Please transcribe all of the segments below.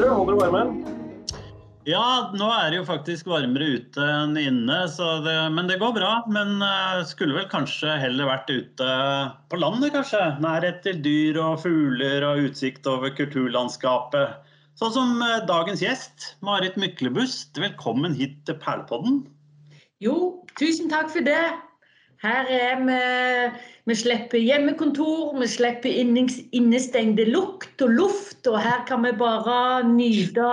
du? Holder du varmen? Ja, nå er det jo faktisk varmere ute enn inne, det, men det går bra. Men uh, skulle vel kanskje heller vært ute på landet, kanskje. Nærhet til dyr og fugler og utsikt over kulturlandskapet. Sånn som uh, dagens gjest, Marit Myklebust. Velkommen hit til Perlepodden. Jo, tusen takk for det. Her er vi Vi slipper hjemmekontor, vi slipper innestengte lukt og luft, og her kan vi bare nyte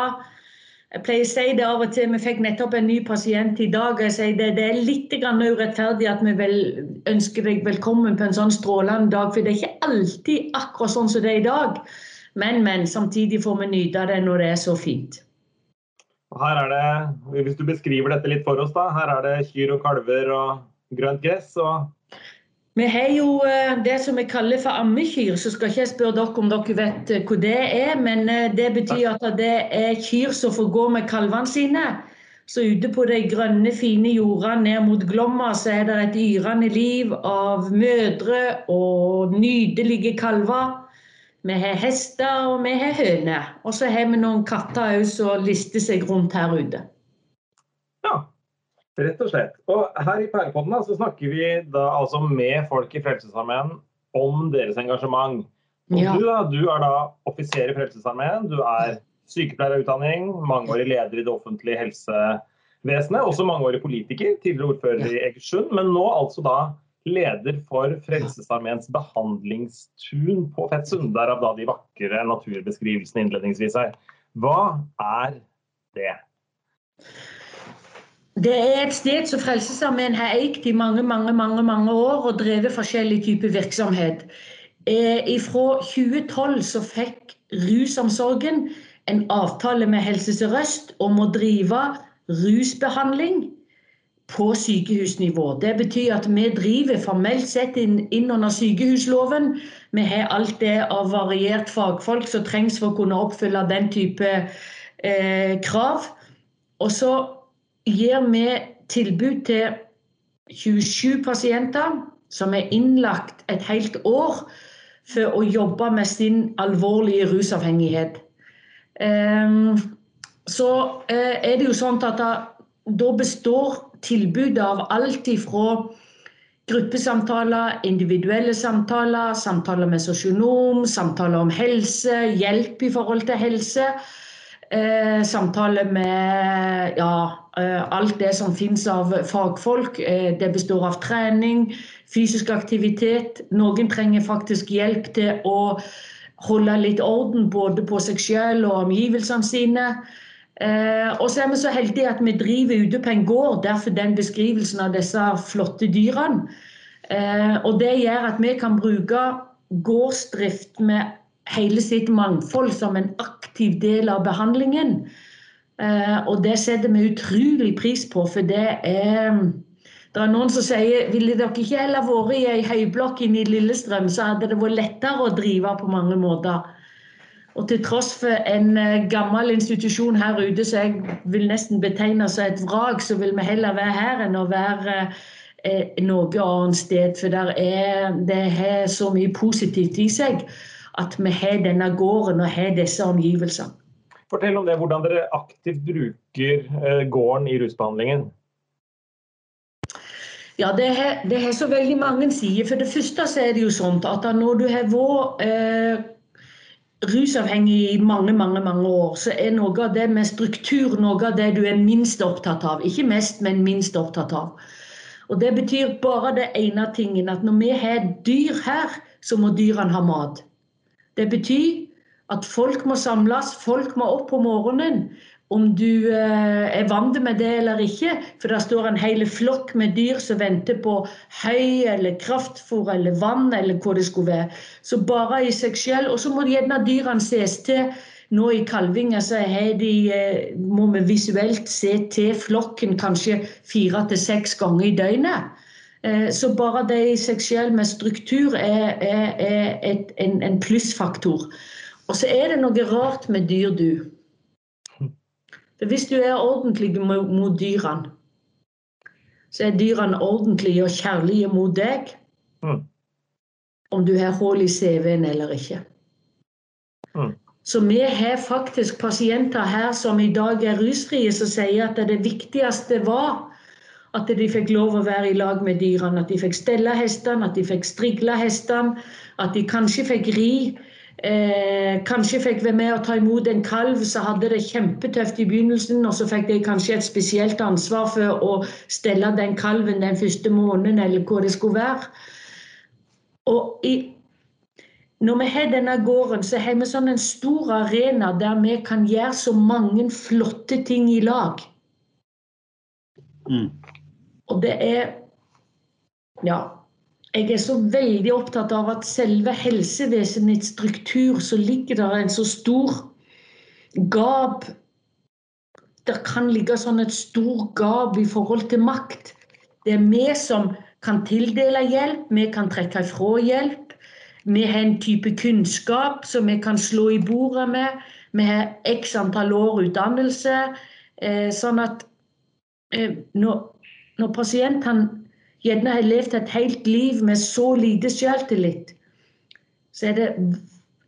jeg pleier å si det av og til. Vi fikk nettopp en ny pasient i dag. og jeg sier Det, det er litt urettferdig at vi vel ønsker deg velkommen på en sånn strålende dag. For det er ikke alltid akkurat sånn som det er i dag. Men, men. Samtidig får vi nyte det når det er så fint. Her er det, Hvis du beskriver dette litt for oss, da. Her er det kyr og kalver og grønt gress. og vi har jo eh, det som vi kaller for ammekyr, så skal ikke jeg spørre dere om dere vet eh, hva det er. Men eh, det betyr at det er kyr som får gå med kalvene sine. Så ute på de grønne, fine jordene ned mot Glomma, så er det et yrende liv av mødre og nydelige kalver. Vi har hester og vi har høner. Og så har vi noen katter òg som lister seg rundt her ute. Rett og slett. Og her i Pærepodden så snakker vi da altså med folk i Frelsesarmeen om deres engasjement. Og ja. du, da, du er da offiser i Frelsesarmeen. Du er sykepleier av utdanning, mangeårig leder i det offentlige helsevesenet, også mangeårig politiker, tidligere ordfører i Egersund, men nå altså da leder for Frelsesarmeens behandlingstun på Fettsund. Derav da de vakre naturbeskrivelsene innledningsvis her. Hva er det? Det er et sted som Frelsesarmeen har eid i mange mange, mange, mange år og drevet forskjellig type virksomhet. Eh, fra 2012 så fikk rusomsorgen en avtale med Helse Sør-Øst om å drive rusbehandling på sykehusnivå. Det betyr at vi driver formelt sett inn, inn under sykehusloven. Vi har alt det av variert fagfolk som trengs for å kunne oppfylle den type eh, krav. Og så gir vi tilbud til 27 pasienter som er innlagt et helt år for å jobbe med sin alvorlige rusavhengighet. Ehm, så eh, er det jo sånn at da består tilbudet av alt ifra gruppesamtaler, individuelle samtaler, samtaler med sosionom, samtaler om helse, hjelp i forhold til helse. Eh, samtale med ja, alt det som finnes av fagfolk. Eh, det består av trening, fysisk aktivitet. Noen trenger faktisk hjelp til å holde litt orden både på seg selv og omgivelsene sine. Eh, og så er vi så heldige at vi driver ute på en gård, derfor den beskrivelsen av disse flotte dyrene. Eh, og det gjør at vi kan bruke gårdsdrift med hele sitt mangfold som en aktiv del av behandlingen. Eh, og det setter vi utrolig pris på, for det er det er noen som sier ville dere ikke heller vært i ei høyblokk inne i Lillestrøm, så hadde det vært lettere å drive på mange måter. Og til tross for en eh, gammel institusjon her ute som jeg vil nesten betegne som et vrak, så vil vi heller være her enn å være eh, noe annet sted. For er, det har så mye positivt i seg at vi har denne gården og har disse omgivelsene. Fortell om det, hvordan dere aktivt bruker eh, gården i rusbehandlingen. Ja, det har, så veldig mange sider. For det første så er det jo sånn at når du har vært eh, rusavhengig i mange, mange mange år, så er noe av det med struktur noe av det du er minst opptatt av. Ikke mest, men minst opptatt av. Og Det betyr bare det ene tingen at når vi har dyr her, så må dyrene ha mat. Det betyr at folk må samles, folk må opp på morgenen. Om du eh, er vant med det eller ikke, for der står en hel flokk med dyr som venter på høy eller kraftfôr eller vann eller hva det skulle være. Så bare i seg selv. Og så må gjerne dyrene ses til. Nå i kalvinga så de, eh, må vi visuelt se til flokken kanskje fire til seks ganger i døgnet. Eh, så bare det i seg selv med struktur er, er, er et, en, en plussfaktor. Og så er det noe rart med dyr, du. For hvis du er ordentlig mot dyrene, så er dyrene ordentlige og kjærlige mot deg. Mm. Om du har hull i CV-en eller ikke. Mm. Så vi har faktisk pasienter her som i dag er rusfrie, som sier at det viktigste var at de fikk lov å være i lag med dyrene. At de fikk stelle hestene, at de fikk strigle hestene, at de kanskje fikk ri. Eh, kanskje fikk vi med å ta imot en kalv som hadde det kjempetøft i begynnelsen, og så fikk de kanskje et spesielt ansvar for å stelle den kalven den første måneden, eller hvor det skulle være. Og i når vi har denne gården, så har vi sånn en stor arena der vi kan gjøre så mange flotte ting i lag. Mm. Og det er Ja. Jeg er så veldig opptatt av at selve helsevesenets struktur, så ligger der en så stor gap Det kan ligge sånn et stor gap i forhold til makt. Det er vi som kan tildele hjelp, vi kan trekke ifra hjelp. Vi har en type kunnskap som vi kan slå i bordet med. Vi har x antall år utdannelse. Eh, sånn at eh, når, når pasientene gjerne har levd et helt liv med så lite selvtillit, så er det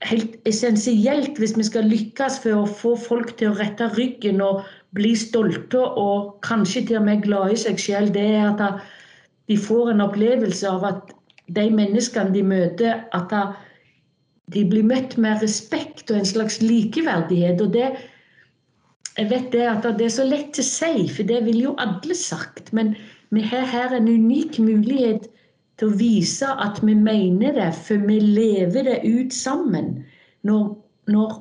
helt essensielt hvis vi skal lykkes for å få folk til å rette ryggen og bli stolte og kanskje til og med glade i seg selv, det er at de får en opplevelse av at de menneskene de møter, at de blir møtt med respekt og en slags likeverdighet. og det jeg vet det at det er så lett å si, for det ville jo alle sagt. Men vi har her en unik mulighet til å vise at vi mener det, for vi lever det ut sammen. Når, når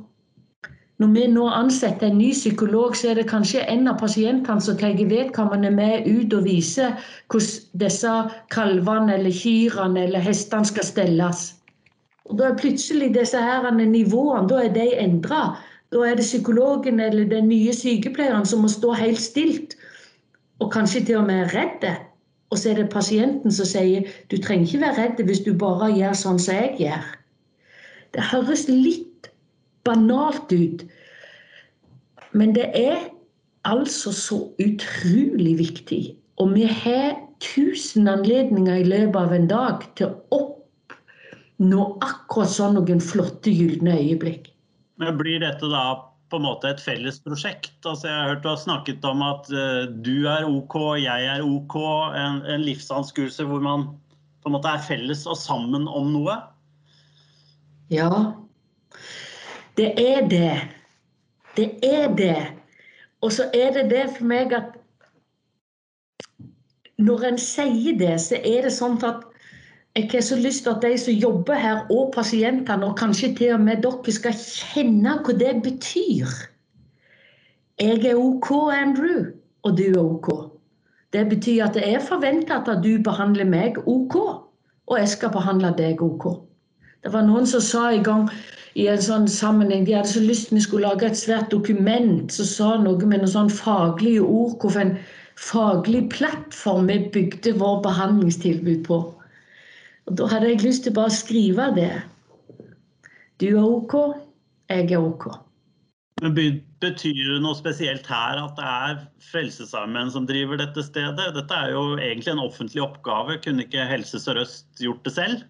når vi nå ansetter en ny psykolog, så er det kanskje en av pasientene som tar vedkommende med ut og viser hvordan disse kalvene eller kyrne eller hestene skal stelles. Og Da er plutselig disse her nivåene da er de endra. Da er det psykologen eller den nye sykepleieren som må stå helt stilt, og kanskje til og med redd. Og så er det pasienten som sier du trenger ikke være redd hvis du bare gjør sånn som jeg gjør. Det høres litt banalt ut. Men det er altså så utrolig viktig. Og vi har tusen anledninger i løpet av en dag til å oppnå akkurat sånn noen flotte gylne øyeblikk. Men Blir dette da på en måte et felles prosjekt? Altså jeg har hørt du har snakket om at uh, du er OK, jeg er OK. En, en livsanskuelse hvor man på en måte er felles og sammen om noe? Ja, det er det. Det er det. Og så er det det for meg at når en sier det, så er det sånn at jeg har så lyst til at de som jobber her, og pasientene, og kanskje til og med dere, skal kjenne hva det betyr. Jeg er OK, Andrew, og du er OK. Det betyr at det er forventa at du behandler meg OK, og jeg skal behandle deg OK. Det var noen som sa i gang i en sånn sammenheng. De hadde så lyst vi skulle lage et svært dokument som sa noe med noen sånn faglige ord. Hvorfor en faglig plattform vi bygde vår behandlingstilbud på. Og Da hadde jeg lyst til bare å skrive det. Du er OK, jeg er OK. Men Betyr det noe spesielt her at det er Frelsesarmeen som driver dette stedet? Dette er jo egentlig en offentlig oppgave. Kunne ikke Helse Sør-Øst gjort det selv?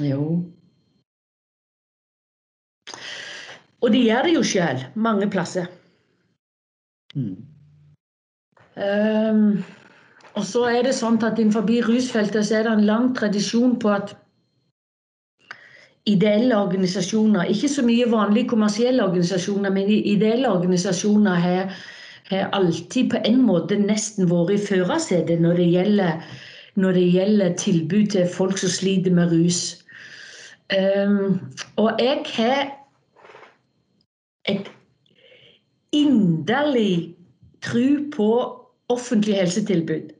Jo, Og de gjør det jo sjøl, mange plasser. Mm. Um, og så er det sånn at innenfor rusfeltet så er det en lang tradisjon på at ideelle organisasjoner, ikke så mye vanlige kommersielle organisasjoner, men ideelle organisasjoner har, har alltid på en måte nesten vært i førersetet når, når, det gjelder tilbud til folk som sliter med rus. Um, og jeg har et inderlig tro på offentlig helsetilbud.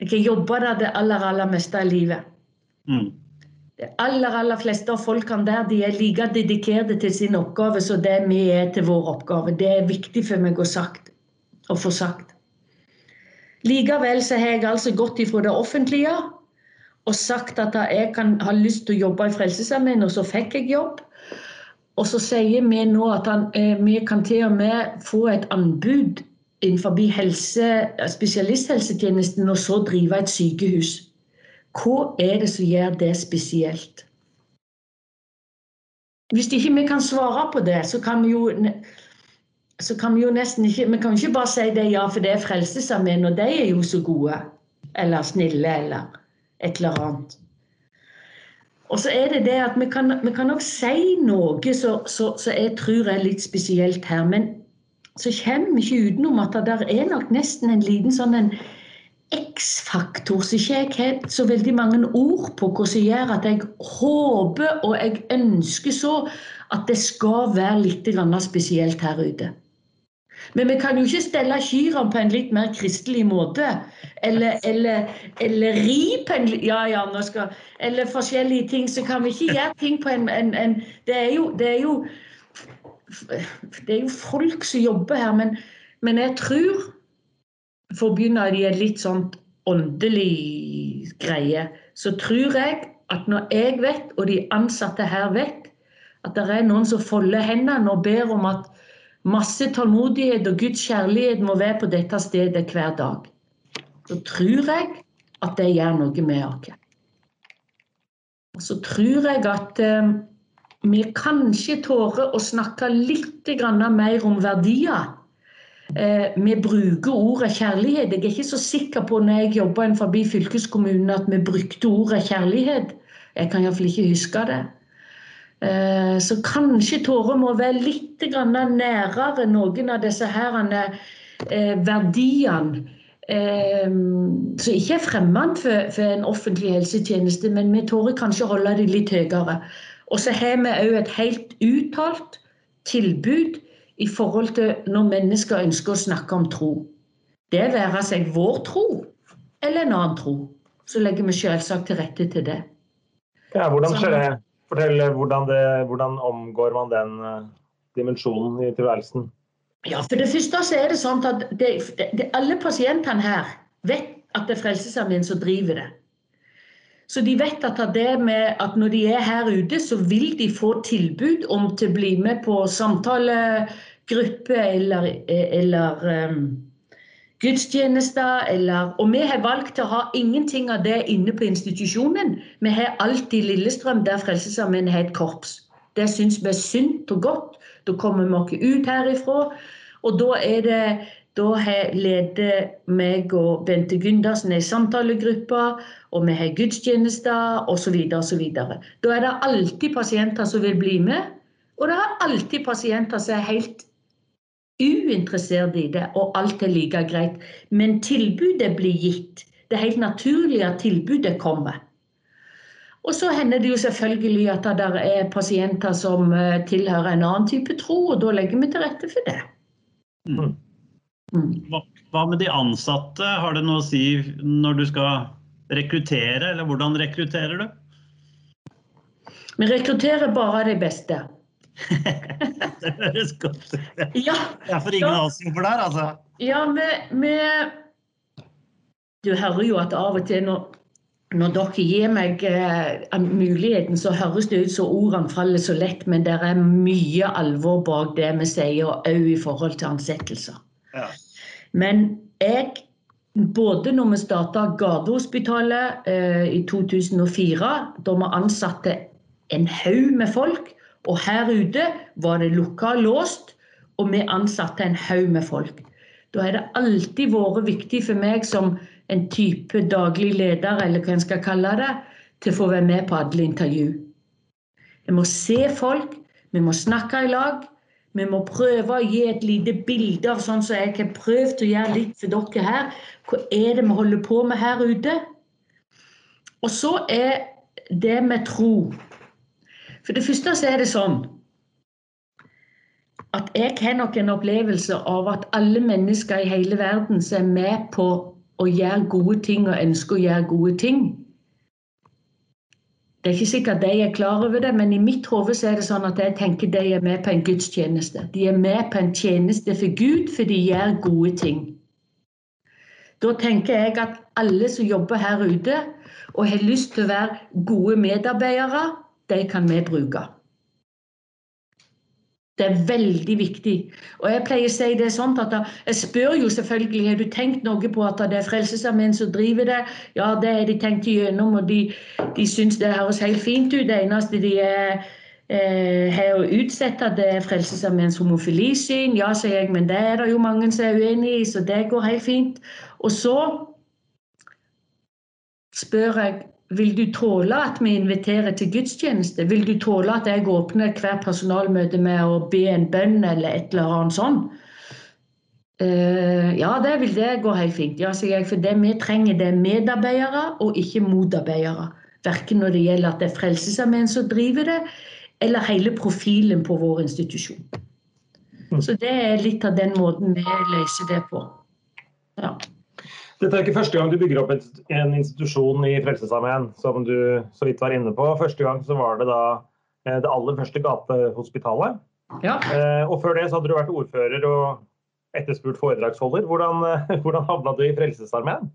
Jeg har jobba der det aller, aller meste av livet. Mm. De aller, aller fleste av folkene der de er like dedikerte til sin oppgave som det vi er til vår oppgave. Det er viktig for meg å, sagt, å få sagt. Likevel så har jeg altså gått ifra det offentlige og sagt at jeg kan ha lyst til å jobbe i Frelsesarmeen, og så fikk jeg jobb. Og så sier vi nå at han, eh, vi kan til og med få et anbud innenfor helse, spesialisthelsetjenesten og så drive et sykehus. Hva er det som gjør det spesielt? hvis ikke vi kan svare på det, så kan vi jo kan vi jo nesten ikke Vi kan ikke bare si det ja, for det er Frelsesarmeen, og de er jo så gode. Eller snille, eller et eller annet. Og så er det det at vi kan, vi kan nok si noe som jeg tror er litt spesielt her. Men så kommer vi ikke utenom at det er nok nesten en liten sånn en X-faktor som ikke jeg har så veldig mange ord på, hva som gjør at jeg håper og jeg ønsker så at det skal være litt spesielt her ute. Men vi kan jo ikke stelle kyrne på en litt mer kristelig måte. Eller, eller, eller ri på en ja, ja, nå skal, Eller forskjellige ting. Så kan vi ikke gjøre ting på en, en, en det, er jo, det, er jo, det er jo folk som jobber her, men, men jeg tror For å begynne i en litt sånn åndelig greie, så tror jeg at når jeg vet, og de ansatte her vet, at det er noen som folder hendene og ber om at masse tålmodighet og Guds kjærlighet må være på dette stedet hver dag. Så tror jeg at det gjør noe med oss. Og så tror jeg at eh, vi kanskje tårer å snakke litt mer om verdier. Eh, vi bruker ordet kjærlighet. Jeg er ikke så sikker på når jeg jobba forbi fylkeskommunen at vi brukte ordet kjærlighet. Jeg kan iallfall ikke huske det. Eh, så kanskje Tåre må være litt nærere noen av disse her, eh, verdiene. Som ikke er fremmed for, en offentlig helsetjeneste, men vi tårer kanskje holde det litt høyere. Og så har vi òg et helt uttalt tilbud i forhold til når mennesker ønsker å snakke om tro. Det være seg vår tro eller en annen tro. Så legger vi selvsagt til rette til det. Ja, hvordan skjer det? Fortell hvordan, det, hvordan omgår man den uh, dimensjonen i tilværelsen? Ja, for det første så er det sånn at det, det, alle pasientene her vet at det er Frelsesarmeen som driver det. Så de vet at, med, at når de er her ute, så vil de få tilbud om til å bli med på samtalegruppe eller, eller um, gudstjenester eller Og vi har valgt å ha ingenting av det inne på institusjonen. Vi har alltid Lillestrøm, der Frelsesarmeen har et korps. Det syns vi er sunt og godt. Da kommer vi oss ut herifra. Og da er det da leder meg og Bente Gundersen ei samtalegruppe, og vi har gudstjenester osv. osv. Da er det alltid pasienter som vil bli med, og det er alltid pasienter som er helt uinteresserte i det, og alt er like greit. Men tilbudet blir gitt. Det er helt naturlig at tilbudet kommer. Og så hender det jo selvfølgelig at det er pasienter som eh, tilhører en annen type tro, og da legger vi til rette for det. Mm. mm. Hva med de ansatte? Har det noe å si når du skal rekruttere, eller hvordan rekrutterer du? Vi rekrutterer bare de beste. det høres godt ut. Ja, det er for ingen av oss jobber der, altså. Ja, vi Du hører jo at av og til når, når dere gir meg eh, muligheten, så høres det ut som ordene faller så lett, men det er mye alvor bak det vi sier, og òg i forhold til ansettelser. Ja. Men jeg både når vi starta Gatehospitalet eh, i 2004, da vi ansatte en haug med folk, og her ute var det lukka låst, og vi ansatte en haug med folk. Da har det alltid vært viktig for meg som en type daglig leder, eller hva en skal kalle det, til å få være med på alle intervju. Vi må se folk, vi må snakke i lag. Vi må prøve å gi et lite bilde av sånn som jeg har prøvd å gjøre litt for dere her. Hva er det vi holder på med her ute? Og så er det med tro. For det første så er det sånn at jeg har nok en opplevelse av at alle mennesker i hele verden som er med på å gjøre gode ting og ønsker å gjøre gode ting. Det er ikke sikkert de er klar over det, men i mitt hode er det sånn at jeg tenker de er med på en gudstjeneste. De er med på en tjeneste for Gud, for de gjør gode ting. Da tenker jeg at alle som jobber her ute og har lyst til å være gode medarbeidere, de kan vi bruke. Det er veldig viktig. Og Jeg pleier å si det sånn at jeg spør jo selvfølgelig har du tenkt noe på at det er Frelsesarmeen som driver det. Ja, det har de tenkt igjennom, og de, de syns det høres helt fint ut. Det eneste de er eh, har å utsette det Frelsesarmeens homofilisyn. Ja, sier jeg, men det er det jo mange som er uenig i, så det går helt fint. Og så spør jeg vil du tåle at vi inviterer til gudstjeneste? Vil du tåle at jeg åpner hver personalmøte med å be en bønn eller et eller annet sånt? Uh, ja, det vil det gå helt fint. Ja, sier jeg, for det vi trenger, det er medarbeidere og ikke motarbeidere. Verken når det gjelder at det er Frelsesarmeen som driver det, eller hele profilen på vår institusjon. Mm. Så det er litt av den måten vi løser det på. Ja. Dette er ikke første gang du bygger opp et, en institusjon i Frelsesarmeen, som du så vidt var inne på. Første gang så var det da eh, det aller første gatehospitalet. Ja. Eh, og før det så hadde du vært ordfører og etterspurt foredragsholder. Hvordan, eh, hvordan havna du i Frelsesarmeen?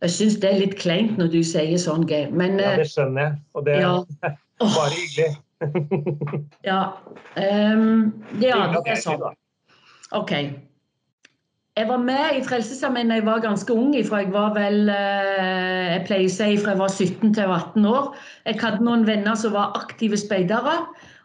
Jeg syns det er litt kleint når du sier sånn, Geir. Men Ja, det skjønner jeg. Og det er ja. bare hyggelig. ja. Um, ja, det er sånn. OK. Jeg var med i Frelsesarmeen da jeg var ganske ung. Fra jeg var vel eh, jeg pleier å si fra jeg var 17 til 18 år. Jeg hadde noen venner som var aktive speidere.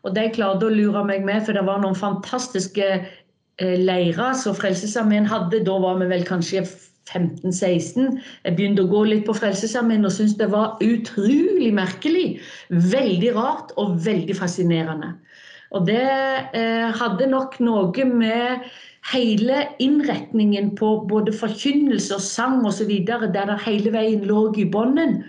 Og de klarte å lure meg med, for det var noen fantastiske eh, leirer som Frelsesarmeen hadde. Da var vi vel kanskje 15-16. Jeg begynte å gå litt på Frelsesarmeen og syntes det var utrolig merkelig. Veldig rart og veldig fascinerende. Og det eh, hadde nok noe med hele innretningen på både forkynnelse og sang osv., der det hele veien lå i bånden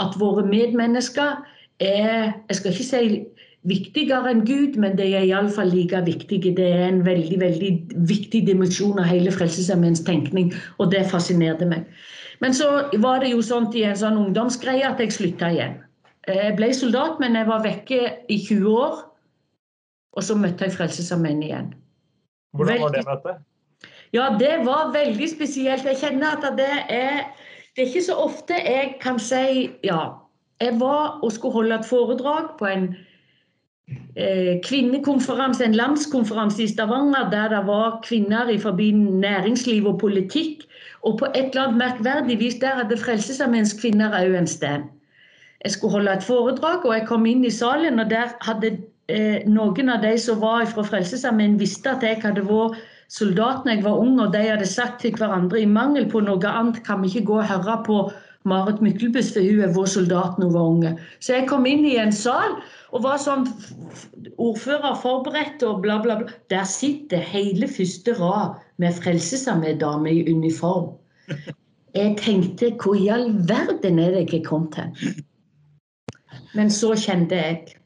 at våre medmennesker er Jeg skal ikke si viktigere enn Gud, men de er iallfall like viktige. Det er en veldig veldig viktig dimensjon av hele Frelsesarmeens tenkning, og det fascinerte meg. Men så var det jo sånn i en sånn ungdomsgreie at jeg slutta igjen. Jeg ble soldat, men jeg var vekke i 20 år. Og så møtte jeg Frelsesarmeen igjen. Hvordan var det møtet? Ja, det var veldig spesielt. Jeg kjenner at det er Det er ikke så ofte jeg kan si ja. Jeg var og skulle holde et foredrag på en eh, kvinnekonferanse, en landskonferanse i Stavanger, der det var kvinner i forbi næringsliv og politikk. Og på et eller annet merkverdig vis der hadde Frelsesarmeens kvinner òg en stand. Jeg skulle holde et foredrag, og jeg kom inn i salen, og der hadde eh, noen av de som var fra Frelsesarmeen, visste at jeg hadde vært soldat da jeg var ung, og de hadde sagt til hverandre i mangel på noe annet kan vi ikke gå og høre på Marit Myklebust, for hun er vår soldat når hun var unge. Så jeg kom inn i en sal og var sånn ordfører forberedt og bla, bla, bla. Der sitter hele første rad med Frelsesarmeen-dame i uniform. Jeg tenkte hvor i all verden er det jeg kom til? Men så kjente jeg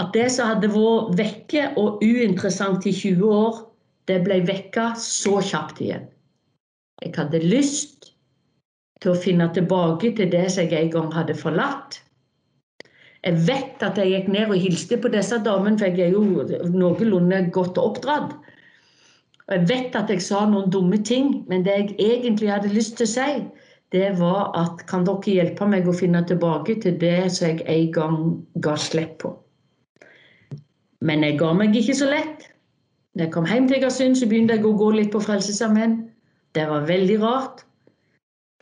at det som hadde vært vekke og uinteressant i 20 år, det ble vekka så kjapt igjen. Jeg hadde lyst til å finne tilbake til det som jeg en gang hadde forlatt. Jeg vet at jeg gikk ned og hilste på disse damene, for jeg er jo noenlunde godt oppdratt. Og jeg vet at jeg sa noen dumme ting, men det jeg egentlig hadde lyst til å si, det var at kan dere hjelpe meg å finne tilbake til det som jeg en gang ga slipp på. Men jeg ga meg ikke så lett. Da jeg kom hjem til Egersund, så begynte jeg å gå litt på Frelsesarmeen. Det var veldig rart.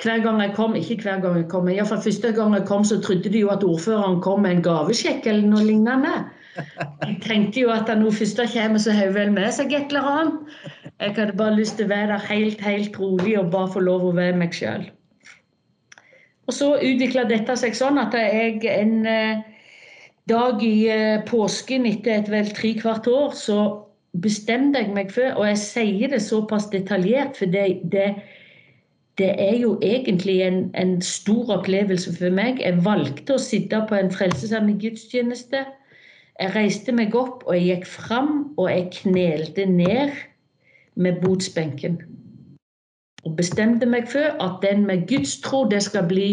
Hver gang jeg kom, ikke hver gang jeg kom, men iallfall første gang jeg kom, så trodde de jo at ordføreren kom med en gavesjekk eller noe lignende. Jeg tenkte jo at når først kommer, så har hun vel med seg et eller annet. Jeg hadde bare lyst til å være der helt, helt rolig og bare få lov å være meg sjøl. Og så utvikla dette seg sånn at jeg en eh, dag i eh, påsken etter et vel tre kvart år, så bestemte jeg meg for Og jeg sier det såpass detaljert, for det, det, det er jo egentlig en, en, stor opplevelse for meg. Jeg valgte å sitte på en frelsesarmé gudstjeneste. Jeg reiste meg opp, og jeg gikk fram, og jeg knelte ned med botsbenken. Og bestemte meg for at den med gudstro, det skal bli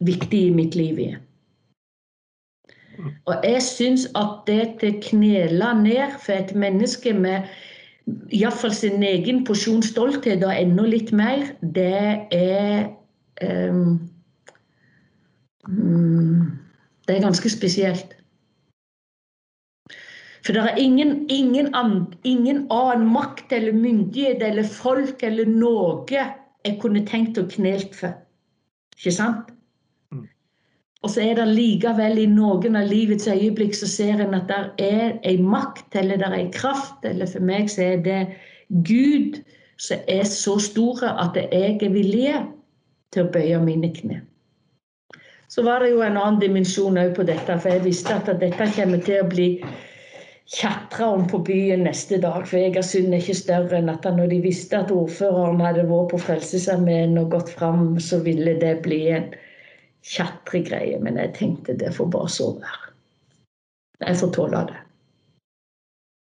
viktig i mitt liv igjen. Og jeg syns at det til knela ned for et menneske med iallfall sin egen porsjon stolthet og enda litt mer, det er um, Det er ganske spesielt. For det er ingen, ingen, annen, ingen annen makt eller myndighet eller folk eller noe jeg kunne tenkt å knelt for. Ikke sant? Og så er det likevel i noen av livets øyeblikk så ser en at det er en makt eller det er en kraft, eller for meg så er det Gud som er så store at jeg er villig til å bøye mine kne. Så var det jo en annen dimensjon òg på dette, for jeg visste at dette kommer til å bli tjatra om på byen neste dag. For Egersund er ikke større enn at når de visste at ordføreren hadde vært på Frelsesarmeen og gått fram, så ville det bli en tjatregreie, men jeg tenkte det får bare så være. Jeg får tåle det.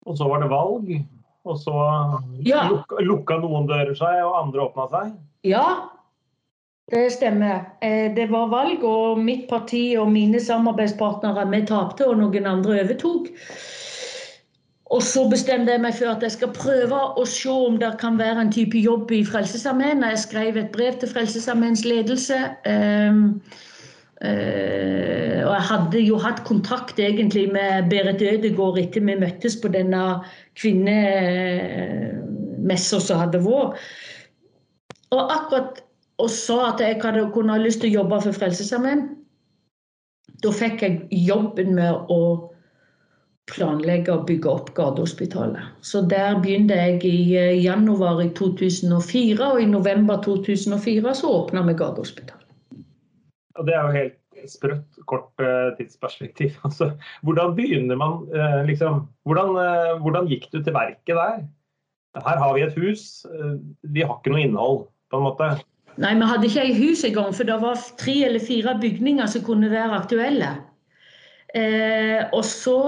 Og så var det valg, og så ja. lukka, lukka noen dører seg, og andre åpna seg? Ja, det stemmer. Eh, det var valg, og mitt parti og mine samarbeidspartnere vi tapte, og noen andre overtok. Og så bestemte jeg meg for at jeg skal prøve å se om det kan være en type jobb i Frelsesarmeen. Jeg skrev et brev til Frelsesarmeens ledelse. Um, Uh, og jeg hadde jo hatt kontakt egentlig med Berit Ødegaard etter vi møttes på denne kvinnemessa som hadde vært. Og akkurat og sa at jeg hadde, kunne ha lyst til å jobbe for Frelsesarmeen. Da fikk jeg jobben med å planlegge og bygge opp Gatehospitalet. Så der begynte jeg i eh, januar i 2004, og i november 2004 så åpna vi Gatehospitalet. Og det er jo helt sprøtt kort uh, tidsperspektiv. Altså, hvordan begynner man uh, liksom hvordan, hvordan, gikk du til verket der? Her har vi et hus, vi har ikke noe innhold, på en måte. Nei, vi hadde ikke et hus engang, for det var tre eller fire bygninger som kunne være aktuelle. Og så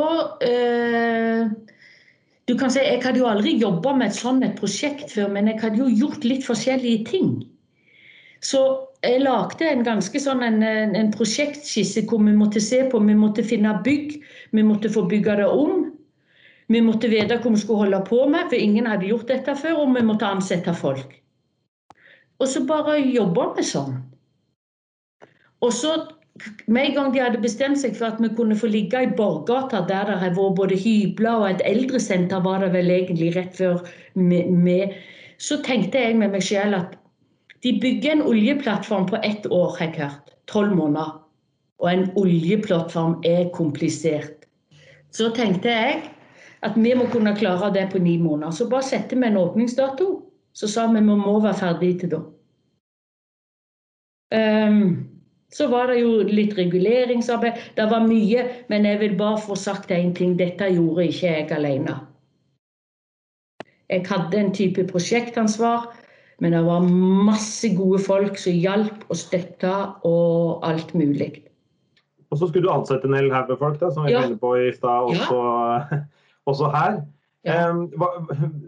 Du kan si, Jeg hadde jo aldri jobba med et sånt et prosjekt før, men jeg hadde jo gjort litt forskjellige ting. Så jeg lagde en ganske sånn en, en prosjektskisse hvor vi måtte se på Vi måtte finne bygg, vi måtte få bygge det om. Vi måtte vite hva vi skulle holde på med, for ingen hadde gjort dette før. Og vi måtte ansette folk. Og så bare jobba vi sånn. Og så, med en gang de hadde bestemt seg for at vi kunne få ligge i Borggata, der det har vært både hybler og et eldresenter, var det vel egentlig rett før vi, så tenkte jeg med meg selv at de bygger en oljeplattform på ett år, har jeg hørt. Tolv måneder. Og en oljeplattform er komplisert. Så tenkte jeg at vi må kunne klare det på ni måneder. Så bare sette vi en åpningsdato. Så sa vi vi må være ferdig til da. Um, så var det jo litt reguleringsarbeid. Det var mye, men jeg vil bare få sagt én ting. Dette gjorde ikke jeg alene. Jeg hadde en type prosjektansvar. Men det var masse gode folk som hjalp og støtta og alt mulig. Og så skulle du ansette en hel haug med folk, da, som vi var inne på i stad, også, ja. også, her. Ja. Hva,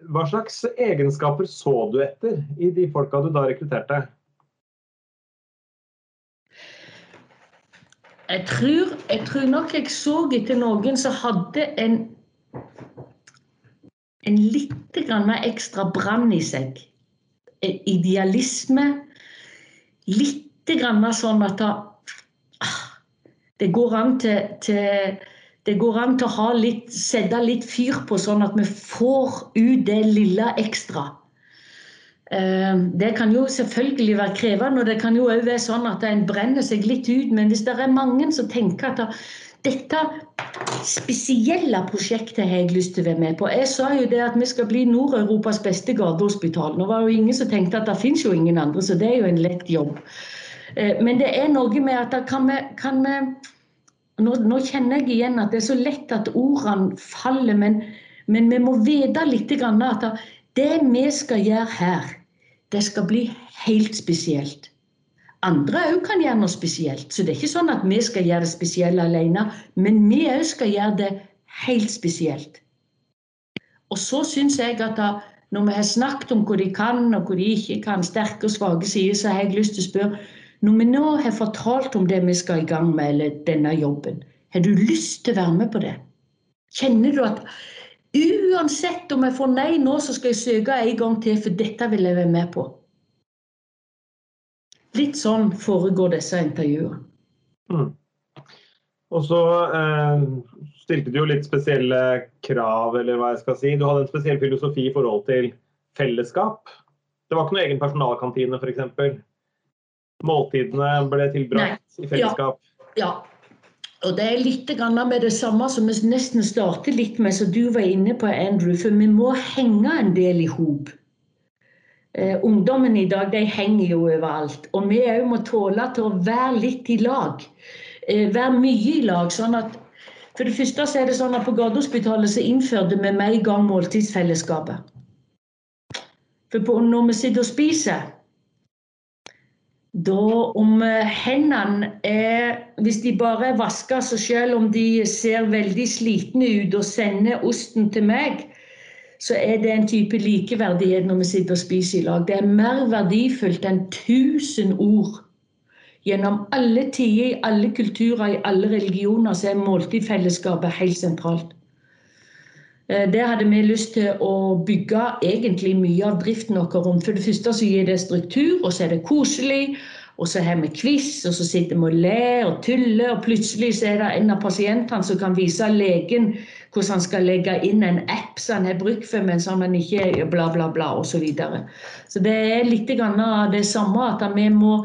hva, slags egenskaper så du etter i de folka du da rekrutterte? Jeg tror, jeg tror nok jeg så etter noen som hadde en, en litt mer ekstra brann i seg idealisme. Litt grann sånn at da, det går an til, til det går an til å litt, sette litt fyr på, sånn at vi får ut det lille ekstra. Eh, det kan jo selvfølgelig være krevende, og det kan jo òg være sånn at en brenner seg litt ut. Men hvis det er mange som tenker at dette spesielle prosjektet har jeg lyst til å være med på. Jeg sa jo det at vi skal bli Nord-Europas beste gatehospital. Nå var jo ingen som tenkte at det finnes jo ingen andre, så det er jo en lett jobb. Eh, men det er noe med at kan vi, kan vi nå, nå, kjenner jeg igjen at det er så lett at ordene faller, men, men vi må vite litt at det vi skal gjøre her, det skal bli helt spesielt. Andre òg kan gjøre noe spesielt. Så det er ikke sånn at vi skal gjøre det spesielle alene, men vi òg skal gjøre det helt spesielt. Og så syns jeg at da, når vi har snakket om hva de kan og hva de ikke kan, sterke og svake sider, så har jeg lyst til å spørre Når vi nå har fortalt om det vi skal i gang med, eller denne jobben, har du lyst til å være med på det? Kjenner du at uansett om jeg får nei nå, så skal jeg søke en gang til, for dette vil jeg være med på? Litt sånn foregår disse intervjuene. Mm. Og så eh, stilte du jo litt spesielle krav, eller hva jeg skal si. Du hadde en spesiell filosofi i forhold til fellesskap. Det var ikke noe egen personalkantine, f.eks. Måltidene ble tilbrakt Nei. i fellesskap. Ja. ja. Og det er litt med det samme som vi nesten starter litt med, som du var inne på, Andrew. For vi må henge en del i hop. Eh, ungdommen i dag de henger jo overalt. Og vi òg må tåle til å være litt i lag. Eh, være mye i lag. sånn at For det første så er det sånn at på Gardehospitalet så innførte vi med en gang måltidsfellesskapet. For på, når vi sitter og spiser da om hendene er Hvis de bare vasker seg selv om de ser veldig slitne ut og sender osten til meg, så er det en type likeverdighet når vi sitter og spiser i lag. Det er mer verdifullt enn tusen ord. Gjennom alle tider, i alle kulturer, i alle religioner, så er måltidfellesskapet helt sentralt. Eh, det hadde vi lyst til å bygge egentlig mye av driften vår rundt. For det første så gir det struktur, og så er det koselig. Og så har vi quiz, og så sitter vi og ler og tuller, og plutselig så er det en av pasientene som kan vise legen hvordan han skal legge inn en app som han har brukt for, men som han ikke bla, bla, bla, osv. Så, videre. så det er litt av det samme at vi må,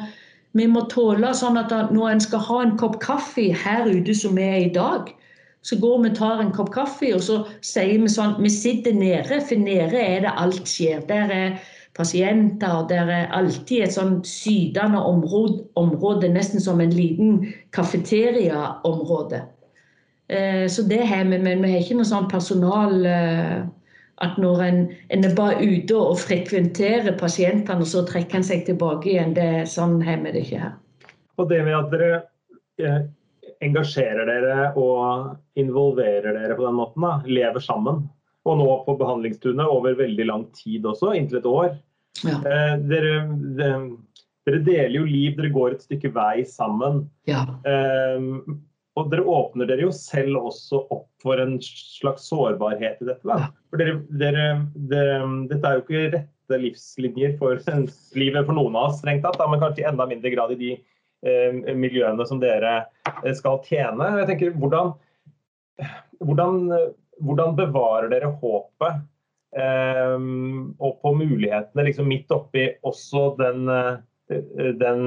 vi må tåle sånn at når en skal ha en kopp kaffe her ute som vi er i dag, så går vi og tar en kopp kaffe, og så sier vi sånn Vi sitter nede, for nede er det alt skjer. Der er pasienter, og der er alltid et sånn sydende område, område nesten som en liten kafeteriaområde. Eh, så det har vi, men vi har ikke noe sånn personal eh, at når en, en, er bare ute og frekventerer pasientene, så trekker en seg tilbake igjen. Det, er sånn har vi det ikke her. Og det med at dere eh, engasjerer dere og involverer dere på den måten. Da. Lever sammen. Og nå på behandlingsstuene over veldig lang tid også, inntil et år. Ja. Eh, dere, de, dere, deler jo liv, dere går et stykke vei sammen. Ja. Eh, og dere åpner dere jo selv også opp for en slags sårbarhet i dette. Da. For dere, dere, dette er jo ikke rette livslinjer for livet for noen av oss, strengt tatt, men kanskje i enda mindre grad i de miljøene som dere eh, skal tjene. Jeg tenker, hvordan, hvordan, hvordan bevarer dere håpet eh, og på mulighetene liksom midt oppi også den, den,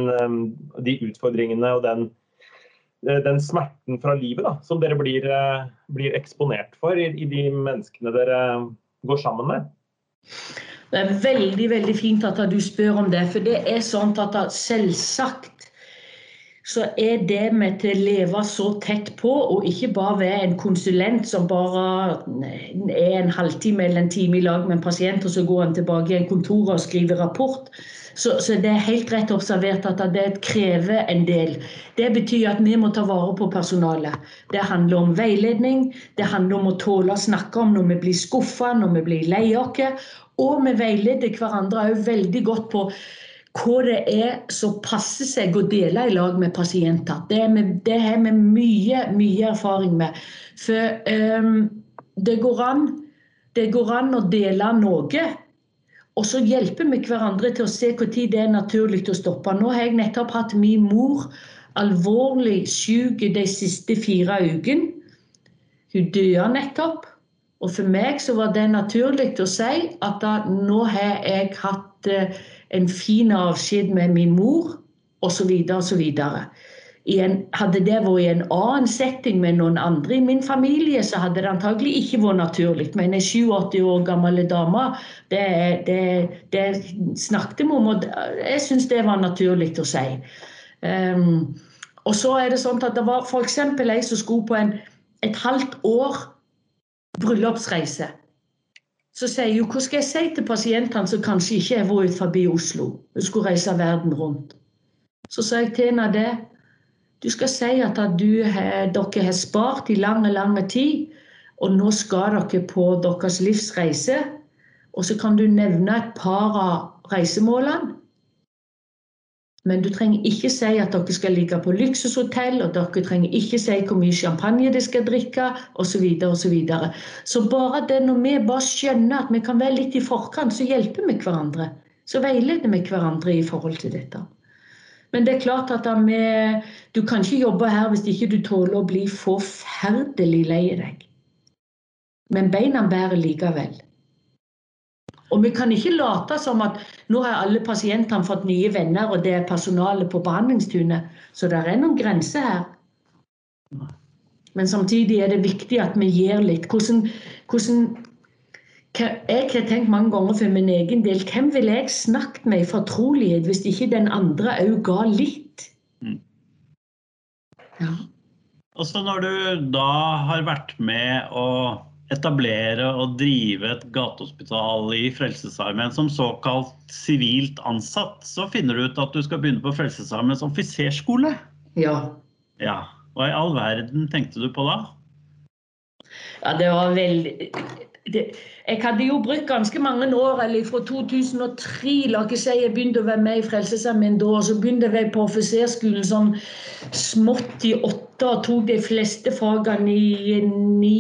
de utfordringene og den, den smerten fra livet da, som dere blir, blir eksponert for i, i, de menneskene dere går sammen med? Det er veldig veldig fint at du spør om det. For det er sånn at selvsagt så er det med til å leve så tett på, og ikke bare være en konsulent som bare er en halvtime eller en time i lag med en pasient, og så går han tilbake i en kontor og skriver rapport. Så, så, det er helt rett observert at det krever en del. Det betyr at vi må ta vare på personalet. Det handler om veiledning, det handler om å tåle å snakke om når vi blir skuffa, når vi blir lei oss. Og vi veileder hverandre òg veldig godt på hva det er som passer seg å dele i lag med pasienter. Det, med, det har vi mye, mye erfaring med. For um, det, går an, det går an å dele noe. Og så hjelper vi hverandre til å se når det er naturlig å stoppe. Nå har jeg nettopp hatt min mor alvorlig syk de siste fire ukene. Hun døde nettopp. Og for meg så var det naturlig å si at da, nå har jeg hatt uh, en fin avskjed med min mor, osv. osv. Hadde det vært i en annen setting med noen andre i min familie, så hadde det antagelig ikke vært naturlig. Men en 87 år gammel dame, det, det, det snakket vi om, og jeg syns det var naturlig å si. Um, og så er det sånn at det var f.eks. ei som skulle på en, et halvt år bryllupsreise. Så sier hun hva skal jeg si til pasientene som kanskje ikke har vært forbi Oslo? Hun skulle reise verden rundt. Så sa jeg til henne det. Du skal si at du, dere har spart i lang, lang tid, og nå skal dere på deres livsreise. Og så kan du nevne et par av reisemålene. Men du trenger ikke si at dere skal ligge på luksushotell, og dere trenger ikke si hvor mye champagne de skal drikke, osv. Så, så, videre. så bare det når vi bare skjønner at vi kan være litt i forkant, så hjelper vi hverandre. Så veileder vi hverandre i forhold til dette. Men det er klart at vi, du kan ikke jobbe her hvis ikke du tåler å bli forferdelig lei deg. Men beina bærer likevel. Og vi kan ikke late som at nå har alle pasientene fått nye venner, og det er personalet på behandlingstunet. Så det er noen grenser her. Men samtidig er det viktig at vi gir litt. Hvordan, hvordan jeg har tenkt mange ganger for min egen del hvem ville jeg snakket med i fortrolighet hvis ikke den andre òg ga litt? Mm. Ja. Og så når du da har vært med å etablere og drive et gatehospital i Frelsesarmeen som såkalt sivilt ansatt, så finner du ut at du skal begynne på Frelsesarmeens offiserskole. Ja. ja. Hva i all verden tenkte du på da? Ja, det var veldig det, jeg hadde jo brukt ganske mange år, eller fra 2003 La ikke si jeg begynte å være med i Frelsesarmeen da. og Så begynte jeg på offiserskolen sånn smått i åtte og tok de fleste fagene i ni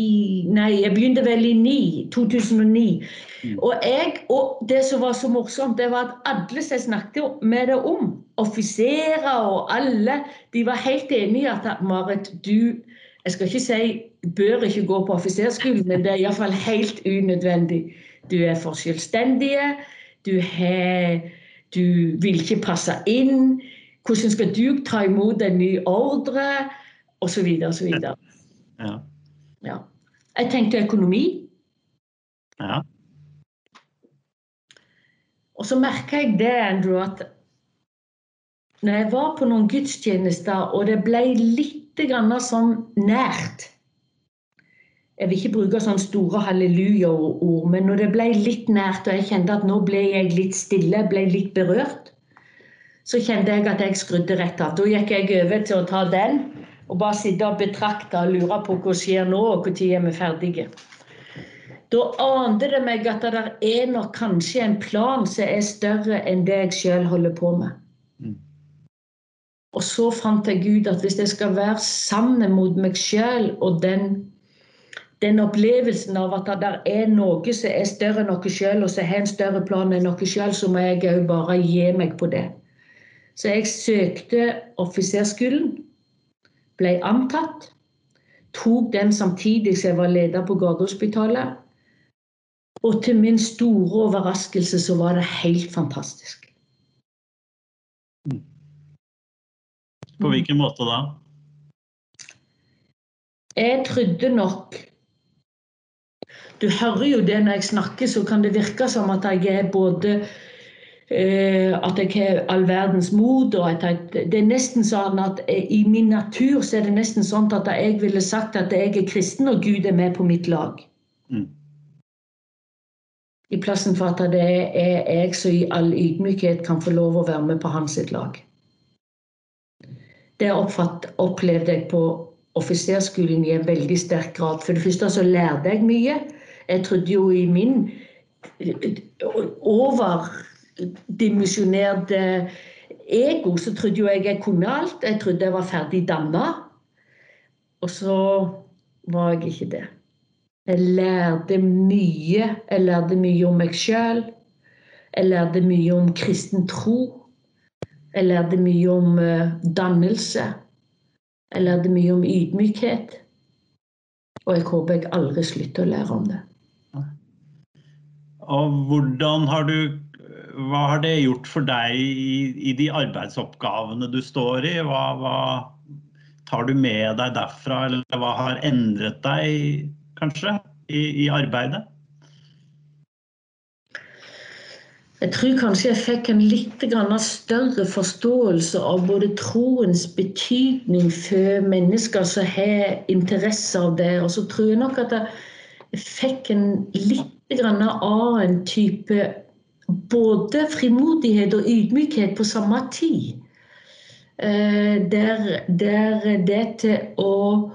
Nei, jeg begynte vel i ni, 2009. Mm. Og, jeg, og det som var så morsomt, det var at alle som jeg snakket med det om, offiserer og alle, de var helt enige i at Marit, du Jeg skal ikke si bør ikke gå på offiserskolen, men det er iallfall helt unødvendig. Du er for selvstendige, du, du vil ikke passe inn. Hvordan skal du ta imot en ny ordre? Osv. osv. Ja. ja. Jeg tenkte økonomi. Ja. Og så merka jeg det, Andrew, at når jeg var på noen gudstjenester, og det ble litt sånn nært jeg vil ikke bruke sånne store halleluja-ord, men når det ble litt nært, og jeg kjente at nå ble jeg litt stille, ble litt berørt, så kjente jeg at jeg skrudde rett av. Da gikk jeg over til å ta den og bare sitte og betrakte og lure på hva skjer nå, og når er vi ferdige. Da ante det meg at det er nok kanskje en plan som er større enn det jeg sjøl holder på med. Mm. Og så fant jeg ut at hvis jeg skal være sammen mot meg sjøl og den den opplevelsen av at det er noe som er større enn oss sjøl, og som har en større plan enn oss sjøl, så må jeg òg bare gi meg på det. Så jeg søkte offiserskolen, ble antatt. Tok den samtidig som jeg var leder på Gardehospitalet. Og til min store overraskelse så var det helt fantastisk. På hvilken måte da? Jeg trodde nok du hører jo det når jeg snakker, så kan det virke som at jeg er både at jeg har all verdens mot. og at jeg, det er nesten sånn at I min natur så er det nesten sånn at jeg ville sagt at jeg er kristen, og Gud er med på mitt lag. Mm. I plassen for at det er jeg som i all ydmykhet kan få lov å være med på hans lag. Det opplevde jeg på offiserskolen i en veldig sterk grad. For det første så lærte jeg mye. Jeg trodde jo i min overdimensjonerte ego så trodde jo jeg jeg kunne alt. Jeg trodde jeg var ferdig danna. Og så var jeg ikke det. Jeg lærte mye. Jeg lærte mye om meg sjøl. Jeg lærte mye om kristen tro. Jeg lærte mye om uh, dannelse. Jeg lærte mye om ydmykhet. Og jeg håper jeg aldri slutter å lære om det. Og hvordan har du hva har det gjort for deg i, i de arbeidsoppgavene du står i? Hva, hva, tar du med deg derfra, eller hva har endret deg, kanskje, i, i arbeidet? Jeg tror kanskje jeg fikk en litt større forståelse av både troens betydning for mennesker som har interesse av det. Og så tror jeg nok at jeg fikk en litt annen type både frimodighet og ydmykhet på samme tid. Eh, der, der det til å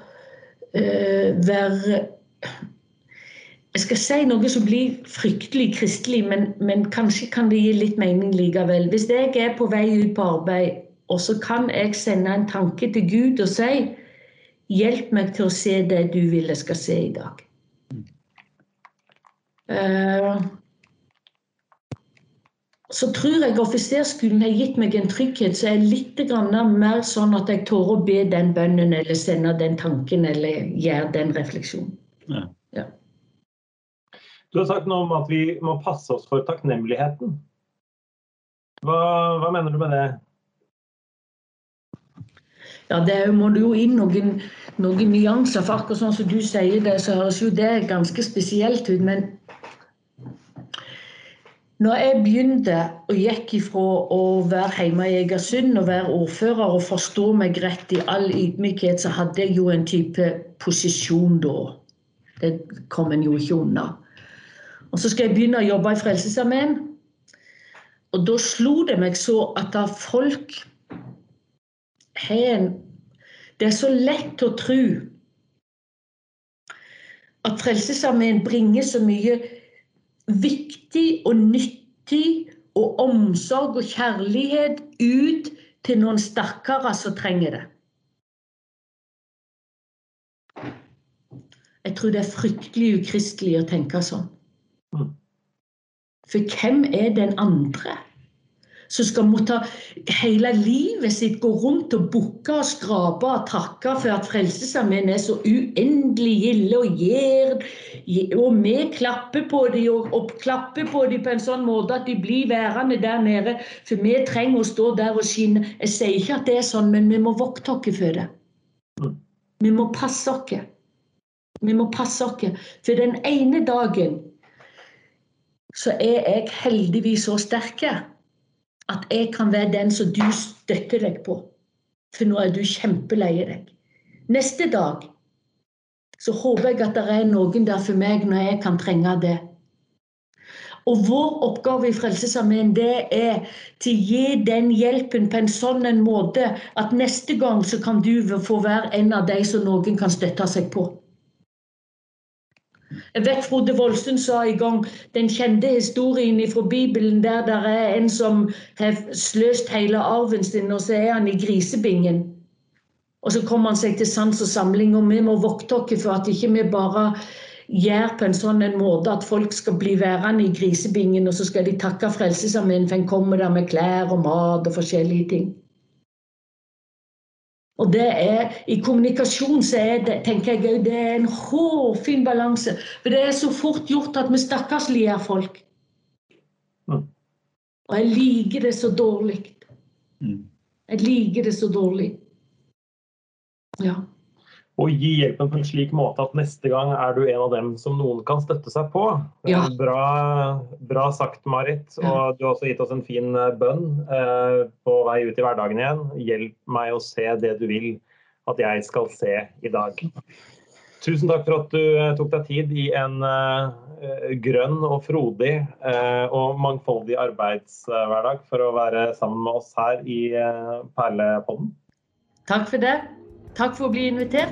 eh, være Jeg skal si noe som blir fryktelig kristelig, men, men, kanskje kan det gi litt mening likevel. Hvis jeg er på vei ut på arbeid, og så kan jeg sende en tanke til Gud og si Hjelp meg til å se det du vil jeg skal se i dag. Eh, så tror jeg offiserskolen har gitt meg en trygghet som er litt mer sånn at jeg tør å be den bønnen eller sende den tanken eller gjøre den refleksjonen. Ja. Ja. Du har sagt noe om at vi må passe oss for takknemligheten. Hva, hva mener du med det? Ja, det må du jo inn noen, noen nyanser. For akkurat sånn som du sier det, så høres jo det ganske spesielt ut. Men når jeg begynte og gikk ifra å være hjemme i Egersund og være ordfører og forstå meg rett i all ydmykhet, så hadde jeg jo en type posisjon da. Det kom en jo ikke unna. Og så skal jeg begynne å jobbe i Frelsesarmeen. Og da slo det meg så at da folk har en Det er så lett å tro at Frelsesarmeen bringer så mye viktig og nyttig og omsorg og kjærlighet ut til noen stakkarer som trenger det. Jeg tror det er fryktelig ukristelig å tenke sånn. Mm. For hvem er den andre som skal måtte hele livet sitt gå rundt og bukke og skrape og takke for at Frelsesarmeen er så uendelig gilde og gjør Og vi klapper på dem og, og, klapper på dem på en sånn måte at de blir værende der nede. For vi trenger å stå der og skinne. Jeg sier ikke at det er sånn, men vi må vokte oss for det. Vi må passe oss. Vi må passe oss. For den ene dagen så er jeg heldigvis så sterk at jeg kan være den som du støtter deg på. For nå er du kjempelei deg. Neste dag så håper jeg at det er noen der for meg når jeg kan trenge det. Og vår oppgave i Frelsesarmeen det er til å gi den hjelpen på en sånn en måte at neste gang så kan du få være en av de som noen kan støtte seg på. Jeg vet Frode Voldsund sa i gang den kjente historien fra Bibelen der det er en som har sløst hele arven sin, og så er han i grisebingen. Og så kommer han seg til sans og samling, og vi må vokte oss for at ikke vi bare gjør på en sånn en måte at folk skal bli værende i grisebingen, og så skal de takke Frelsesarmeen for en kommer der med klær og mat og forskjellige ting. Og det er, I kommunikasjon så er det, tenker jeg, det er en hårfin balanse. For det er så fort gjort at vi stakkarsliggjør folk. Mm. Og jeg liker det så dårlig. Mm. Jeg liker det så dårlig. Ja og gi hjelpen på en slik måte at neste gang er du en av dem som noen kan støtte seg på. Ja. Bra, bra, sagt, Marit. Og du har også gitt oss en fin eh, bønn eh, på vei ut i hverdagen igjen. Hjelp meg å se det du vil at jeg skal se i dag. Tusen takk for at du eh, tok deg tid i en eh, grønn og frodig eh, og mangfoldig arbeidshverdag for å være sammen med oss her i Perlepodden. Takk for det. Takk for å bli invitert.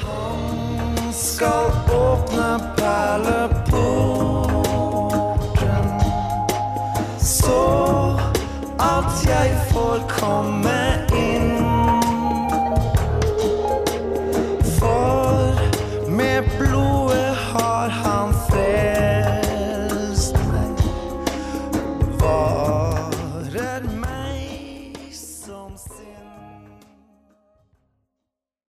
Han skal åpne perleporten, så at jeg får komme.